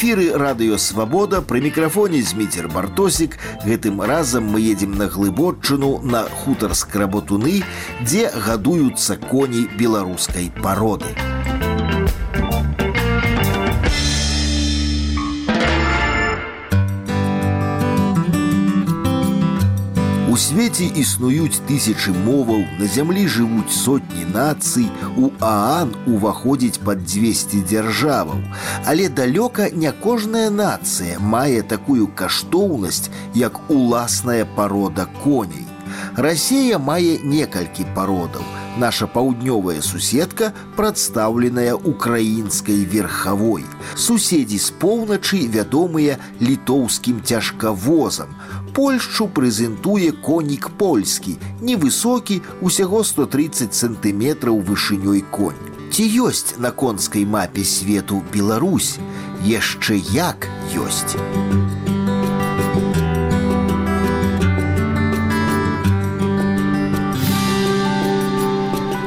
эфіры радыёвабода пры мікрафоне зміцер бартосік гэтым разам мы едзем на глыбочыну на хутар скработуны дзе гадуюцца коні беларускай пароды. У свеце існуюць тысячы моваў, на зямлі жывуць сотні нацый, у Аан уваходзіць пад 200 дзяржаваў. Але далёка не кожная нацыя мае такую каштоўнасць, як уласная парода коней. Расія мае некалькі пародаў. Наша паўднёвая суседка прадстаўленая украінскай верхавой. Суседзі з поўначы вядомыя літоўскім цяжкавозам. Польшчу прэзентуе конік польскі, невысокі, усяго 130 сантыметраў вышынёй конь. Ці ёсць на конскай мапе свету Беларусь, яшчэ як ёсць.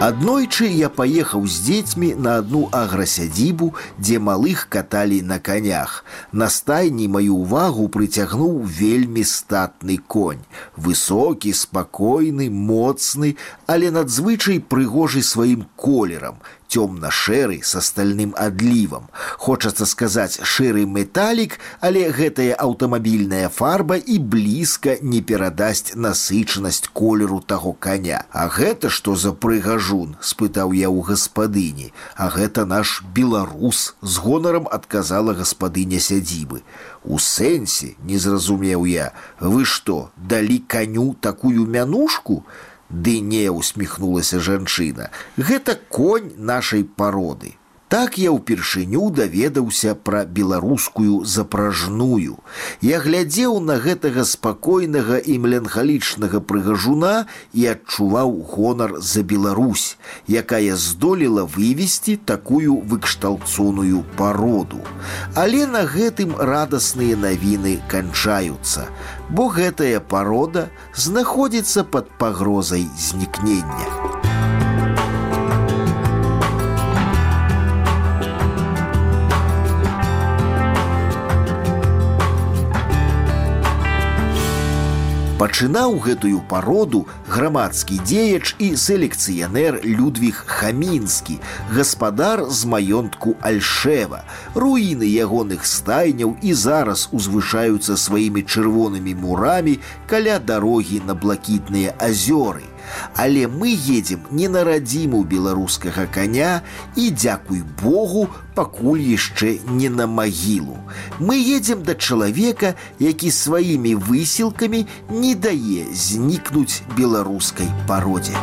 Аднойчы я паехаў з дзецьмі на одну аграсядзібу, дзе малых каталі на канях. На стайні маю ўвагу прыцягнуў вельмі статны конь. Высокі, спакойны, моцны, але надзвычай прыгожы сваім колерам, темно-шэры с стальным адлівам. Хочацца сказаць шэры металік, але гэтая аўтамабільная фарба і блізка не перадасць насычанасць колеру таго коня. А гэта што за прыгажун, спытаў я ў гаспадыні. А гэта наш беларус з гонарам адказала гаспадыня сядзібы. У сэнсе не зразумеў я, вы што, далі каню такую мянушку? Ды не усміхнулася жанчына. Гэта конь нашай пароды. Так я ўпершыню даведаўся пра беларускую запражную. Я глядзеў на гэтага спакойнага і меланхалічнага прыгажуна і адчуваў гонар за Беларусь, якая здолела вывесці такую выкшталцоную пароду. Але на гэтым радасныя навіны канчаюцца, бо гэтая парода знаходзіцца пад пагрозай знікнення. Пачынаў гэтую пароду грамадскі дзеяч і селекцыянер Людвіг Хамінскі, гаспадар з маёнтку Альшева. Руіны ягоных стайняў і зараз узвышаюцца сваімі чырвонымі мурамі каля дарогі на блакітныя азёры але мы едем не на радзіму беларускага коня і дзякуй Богу пакуль яшчэ не на магілу. Мы едем да чалавека, які сваімі высілкамі не дае знікнуць беларускай пародзе.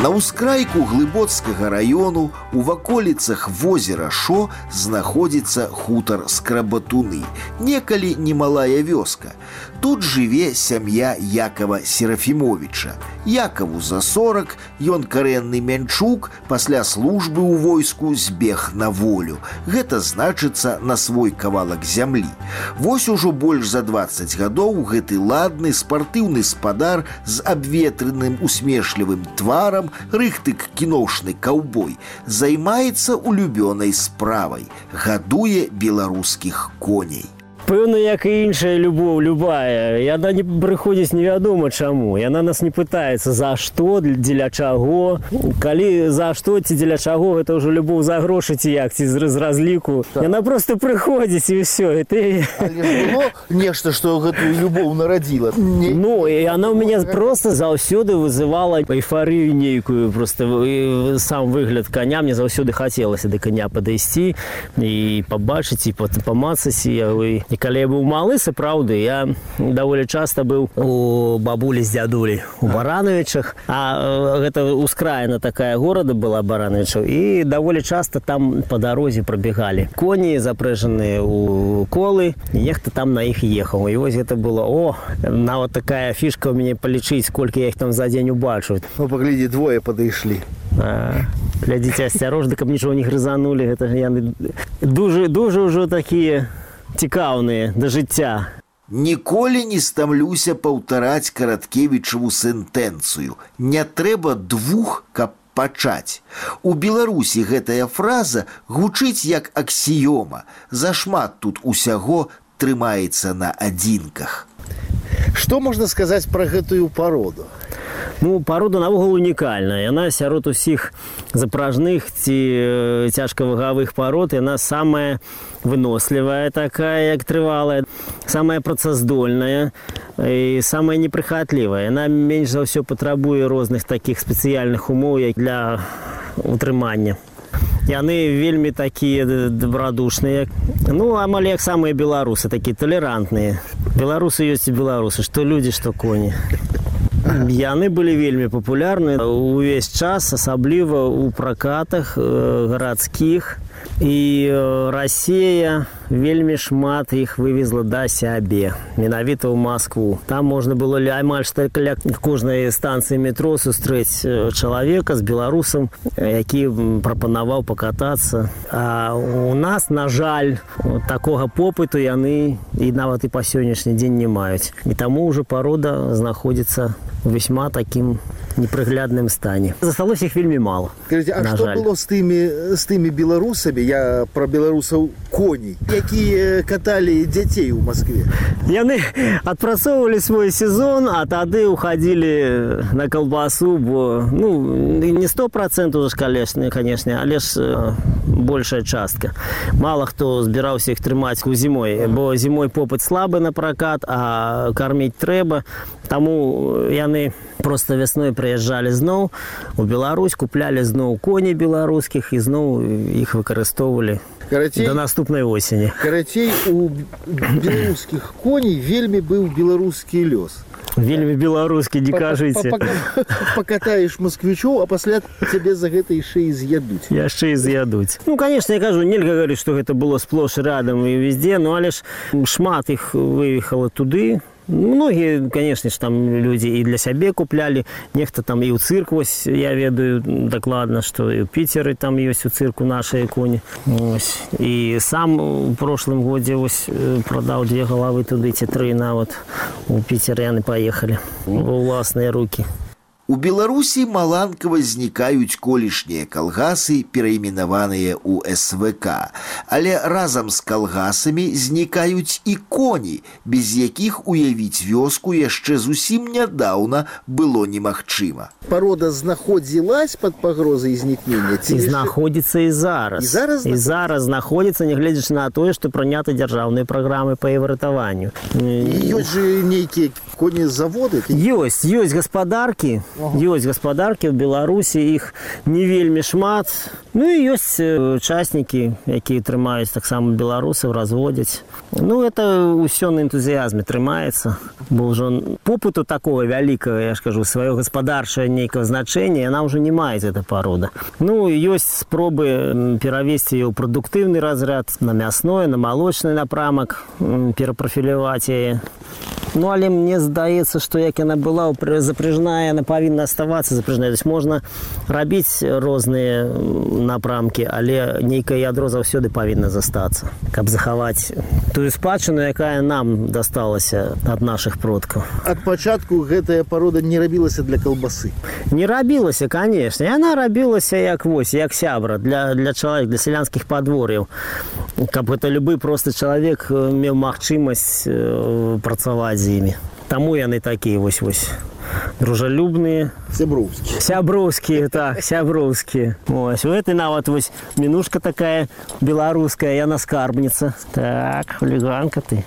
На ўскрайку глыбоцкага раёну у ваколіцах возера шо знаходзіцца хутар скрабатуны, некалі немалая вёска. Тут жыве сям'я Якова Серафімовича. Якаву за 40 ён карэнны мянчук пасля службы ў войску збег на волю. Гэта значыцца на свой кавалак зямлі. Вось ужо больш за 20 гадоў гэты ладны спартыўны спадар з абветрыным усмешлівым тварам, рыхтык кіноўшны каўбой, займаецца улюбёнай справай, гадуе беларускіх коней пэўна як і іншая любоў любая яна не прыходзіць невядома чаму яна нас не пытаецца за што дзеля чаго калі за што ці дзеля чаго гэта ўжо любоў за грошы ці як ці з разліку так. яна просто прыходзіць і ўсё і ты нешта што гэтую любоў нарадзіла не... ну і она ў мяне просто заўсёды вызывала эйфарыю нейкую просто сам выгляд коня мне заўсёды хацелася да коня падысці і пабачыць і памацаць і калі я быў малы сапраўды я даволі часта быў у бабулі з дзядулі у барановичах а гэта ускраена такая горада была барановичаў і даволі часта там по дарозе прабегалі коні запрэжаныя у колы нехта там на іх ехаў і вось гэта было о нават такая фішка у мяне палічыць колькі я іх там за дзень убачу ну, паглядзі двое падышлі глядзіце асцярожна каб нічого не грызанули гэта яны дужа дужа ўжо такія цікаўныя да жыцця. Ніколі не стамлюся паўтараць караткевічаву сентэнцыю. Не трэба двух, каб пачаць. У Беларусі гэтая фраза гучыць як аксіёма. Зашмат тут усяго трымаецца на адзінках. Што можна сказаць пра гэтую пароду? Ну, парода наогул унікальная. Яна сярод усіх запражных ці цяжкавагавых парод яна самая вынослівая такая, як трывалая, самая працаздольная і самая непрыхатлівая. Яна менш за ўсё патрабуе розных такіх спецыяльных умоў як для утрымання. Яны вельмі такія добрадушныя. Ну амаль як самыя беларусы, такія талерантныя. Беларусы ёсць і беларусы, што людзі, што коні. Яны былі вельмі папулярны увесь час, асабліва ў пракатах э, гарадскіх. І э, Расія вельмі шмат іх вывезла да сябе менавіта ў Маскву. Там можна было ля амаль што каля кожнай станцыі метро сустрэць э, чалавека з беларусам, які прапанаваў пакатацца. А у нас, на жаль, такога попыту яны і нават і па сённяшні дзень не маюць. І таму ўжо парода знаходзіцца весьма таким непрыглядным стане засталось их вельмі мало Скажите, а что жаль. было с тымі с тымі беларусамі я про беларусаў коней якія каталі дзяцей у москве яны адпрацоўвалі свой сезон а тады уходили на колбасу бо ну не сто процентов конечно конечно але ж э, большая частка мало хто збіраўся іх трымаць у зімой бо зімой попыт слабы на пракат а карміць трэба таму яны просто вясной прыязджалі зноў у Беларусь куплялі зноў коні беларускіх і зноў іх выкарыстоўвалі карацей, да наступнай осені карацей у беларускіх коней вельмі быў беларускі лёс вельмі беларускі не кажыце покатаеш москвічоў а пасля цябе за гэта яшчэ і з'ядуць яшчэ і з'ядуць ну конечно я кажу нельга говорить что гэта было сплош радам і везде ну але ж шмат іх выехала туды многие конечно ж там люди и для сябе купляли. Нехта там и у цирк вось я ведаю докладно что и у питеры там есть у цирку наши кони ось. и сам в прошлом годе ось э, продал две головы туды ці тры на вот. У питера яны поехали. Во властные руки У Беларусі маланкава знікаюць колішнія калгасы, перайменаваныя ў СВК. Але разам з калгасамі знікаюць і коні, без якіх уявіць вёску яшчэ зусім нядаўна было немагчыма. Парода знаходзілась пад пагрозай знікнення ці знаходзіцца і зараз. І зараз, і зараз знаходзіцца, нягледзячы на тое, што прынята дзяржаўныя праграмы па івратаванню. Ёсць жа нейкія коні заводы. Ёсць, ёсць гаспадаркі ёсць гаспадаркі ў беларусі іх не вельмі шмат ну і ёсць участнікі якія трымаюць таксама беларусаў разводзяць ну это ўсё на энтузіязме трымаецца бо ўжо попыту такого вялікага я ж кажу сваё гаспадарчае нейкае значэнне яна ўжо не мае эта парода ну ёсць спробы перавесці ў прадуктыўны разряд на мясное на малочны напрамак перапрафіляваць яе Ну але мне здаецца, што як яна была запряжная, яна павінна аставацца запряжная. можна рабіць розныя напрамкі, але нейкае ядро заўсёды павінна застацца, каб захаваць тую спадчыну, якая нам дасталася ад нашых продкаў. Ад пачатку гэтая парода не рабілася для калбасы. Не рабілася, канешне, яна рабілася як вось як сябра для, для чалавек для сялянскіх падвор'яў. Каб гэта любы просты чалавек меў магчымасць працаваць з імі. Таму яны такія вось вось дружалюбныя сяброўскія сяброўскія так сяброўскія ось у этой нават вось мінушка такая беларуская яна скарбніца так хуліганка ты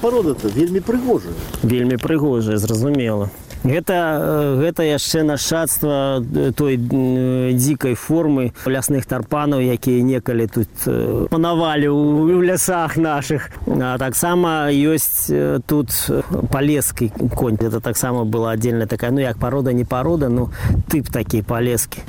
парода то вельмі прыгожая вельмі прыгожая зразумела Гэта, гэта яшчэ нашчадства той дзікай формы лясных тарпанаў, якія некалі тут панавалі ў лясах нашых. А таксама ёсць тут палескі конь. Это таксама была аддзельная такая ну як парода не парода, ну тып такі палескі.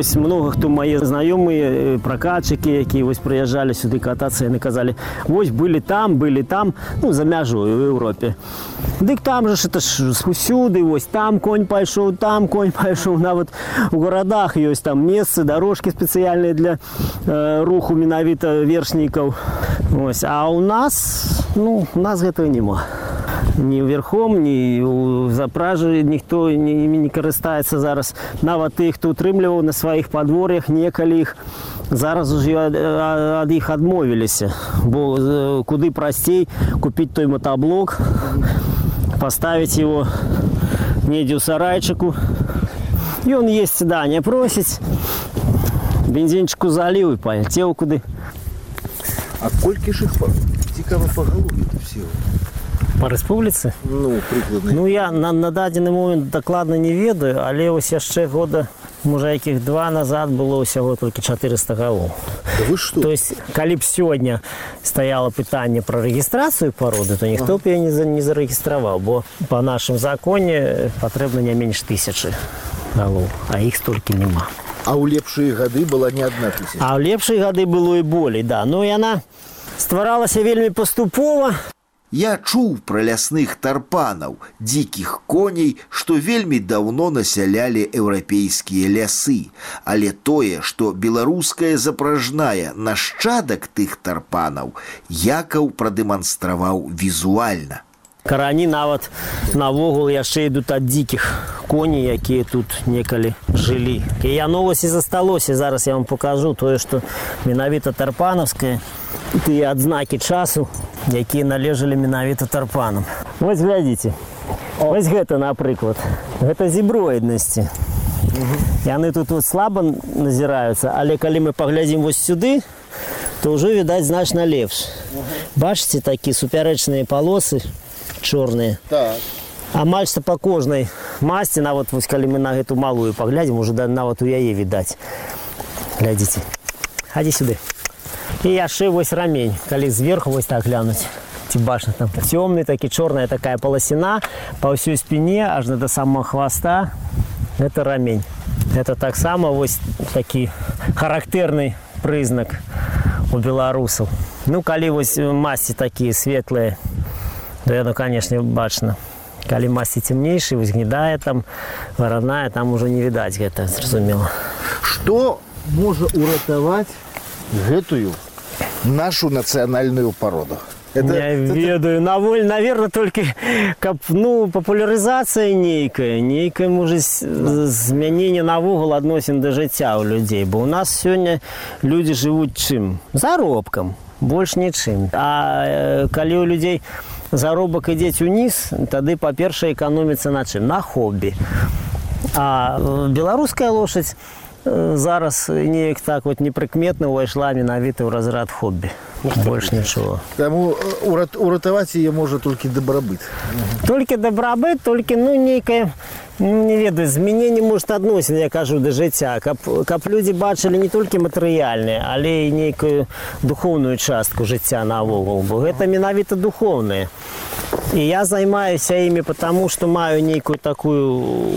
вось много хто мае знаёмыя пракатчыкі якія вось прыязджалі сюды катацца яны казалі вось былі там былі там ну за мяжою в Еўропе дык там же ж это ж усюды вось там конь пайшоў там конь пайшоў нават у гарадах ёсць там месцы дорожкі спецыяльныя для э, руху менавіта вершнікаў ось а у нас ну у нас гэтага няма ні верхом ні у запражы ніхто імі не карыстаецца зараз нават тых хто утрымліваў на сваіх падвор'ях некалі іх зараз уже ад, ад іх адмовіліся бо э, куды прасцей купіць той матаблок поставить его недзе ў сарайчыку ён есть да не просіць бензинчику заліў і паляцеў куды А колькі ж іх па- цікава пагалові все па рэспубліцы ну прыкладна Ну я на, на дадзены момент дакладна не ведаю, але вось яшчэ года можа якіх два назад было ўсяго толькі 400 галоў. Да вы што То есть калі б сёння стаяла пытанне пра рэгістрацыю пароды, то ніхто б я не, за- не зарэгістраваў, бо па нашым законе патрэбна не менш тысячы галоў, а іх столькі няма. а ў лепшыя гады была не адна тысяча А ў лепшай гады было і болей, да. Ну яна стваралася вельмі паступова, Я чуў пра лясных тарпанаў, дзікіх коней, што вельмі даўно насялялі еўрапейскія лясы. Але тое, што беларуская запражная нашчадак тых тарпанаў, Якаў прадэманстраваў візуальна. Карані нават навогул яшчэ ідуць ад дзікіх коней, якія тут некалі жылі. І яно вось і засталося. Зараз я вам покажу тое, што менавіта тарпанаўскае, тыя адзнакі часу, якія належалі менавіта тарпанам. Вось глядзіце. Вось гэта, напрыклад. Гэта зіброіднасці. Яны тут вот слаба назіраюцца, але калі мы паглядзім вось сюды, то ўжо відаць значна лепш. Бачыце такі супярэчныя палосы чорныя. так Амаль што па кожнай масці, нават вось калі мы на гэту малую паглядзім, уже да, нават у яе відаць. Глядзіце. Хадзі сюды. І яшчэ вось рамень, калі зверху вось так глянуць. Ці бачна там цёмны такі чорная такая паласіна па ўсёй спіне аж да самого хваста. Это рамень. Это таксама вось такі характэрны прызнак у беларусаў. Ну калі вось масці такія светлыя, то яно, канешне, бачна. Калі масці цемнейшыя, вось гнедая там, вараная, там ужо не відаць гэта, зразумела. што можа ўратаваць гэтую нашу нацыянальную пароду Я ведаю, наволь, наверное, только каб, ну, папулярызацыя нейкая, нейкае можа з- змяненне навогул адносін да жыцця ў людзей, бо ў нас сёння людзі жывуць чым? Заробкам, больш нічым. А э, калі ў людзей заробак ідзець уніз, тады па-першае эканоміцца на чым? На хобі. А э, беларуская лошадь э, зараз неяк так вот непрыкметна ўвайшла менавіта ў разрад хобі. Больш нічого. Таму э, урат- уратаваць яе можа толькі дабрабыт Толькі дабрабыт, толькі ну нейкае ну, не ведаю змяненне может адносін я кажу да жыцця каб, каб людзі бачылі не толькі матэрыяльныя але і нейкую духоўную частку жыцця навогул бо гэта менавіта духоўнае і я займаюся імі потому что маю нейкую такую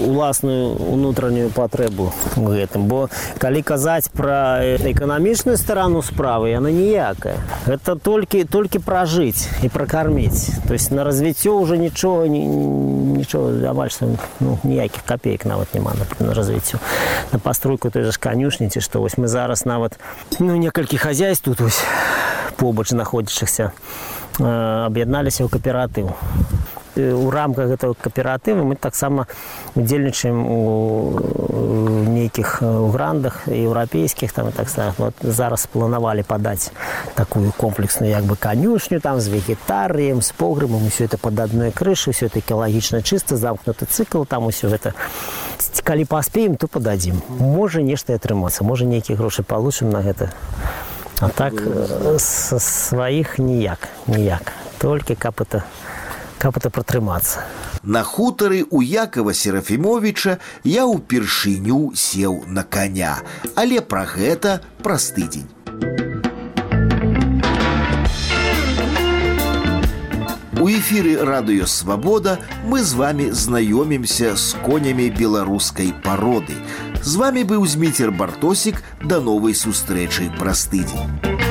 уласную унутраную патрэбу у гэтым бо калі казаць пра эканамічную старану справы яна ніякая гэта толькі толькі пражыць і пракарміць то есть на развіццё уже нічога не нічого амаль што ну, ніякіх копеек нават няма на, на развіццё на пастройку той же ж канюшні ці што вось мы зараз нават ну некалькі хозяйств тут вось побач знаходзячыхся э, аб'ядналіся ў кааператыў Э, у рамках гэтага кааператыву мы таксама удзельнічаем у э, нейкіх э, у грандах еўрапейскіх там і так само. вот зараз планавалі падаць такую комплексную як бы канюшню там з вегетарыем з погребам усё это под адной крышы все это экалагічна чыста замкнуты цыкл там усё гэта Ці- калі паспеем то пададзім можа нешта і атрымацца можа нейкія грошы получым на гэта А так э, са сваіх ніяк ніяк толькі каб это каб это пратрымацца На хутары у Якова Серафімовіча я ўпершыню сеў на коня, але пра гэта праз тыдзень. эфіры радыё Свабода мы з вами знаёмімся з конямі беларускай пароды. з вами быў зміцер бартосік да новай сустрэчы праз тыдзень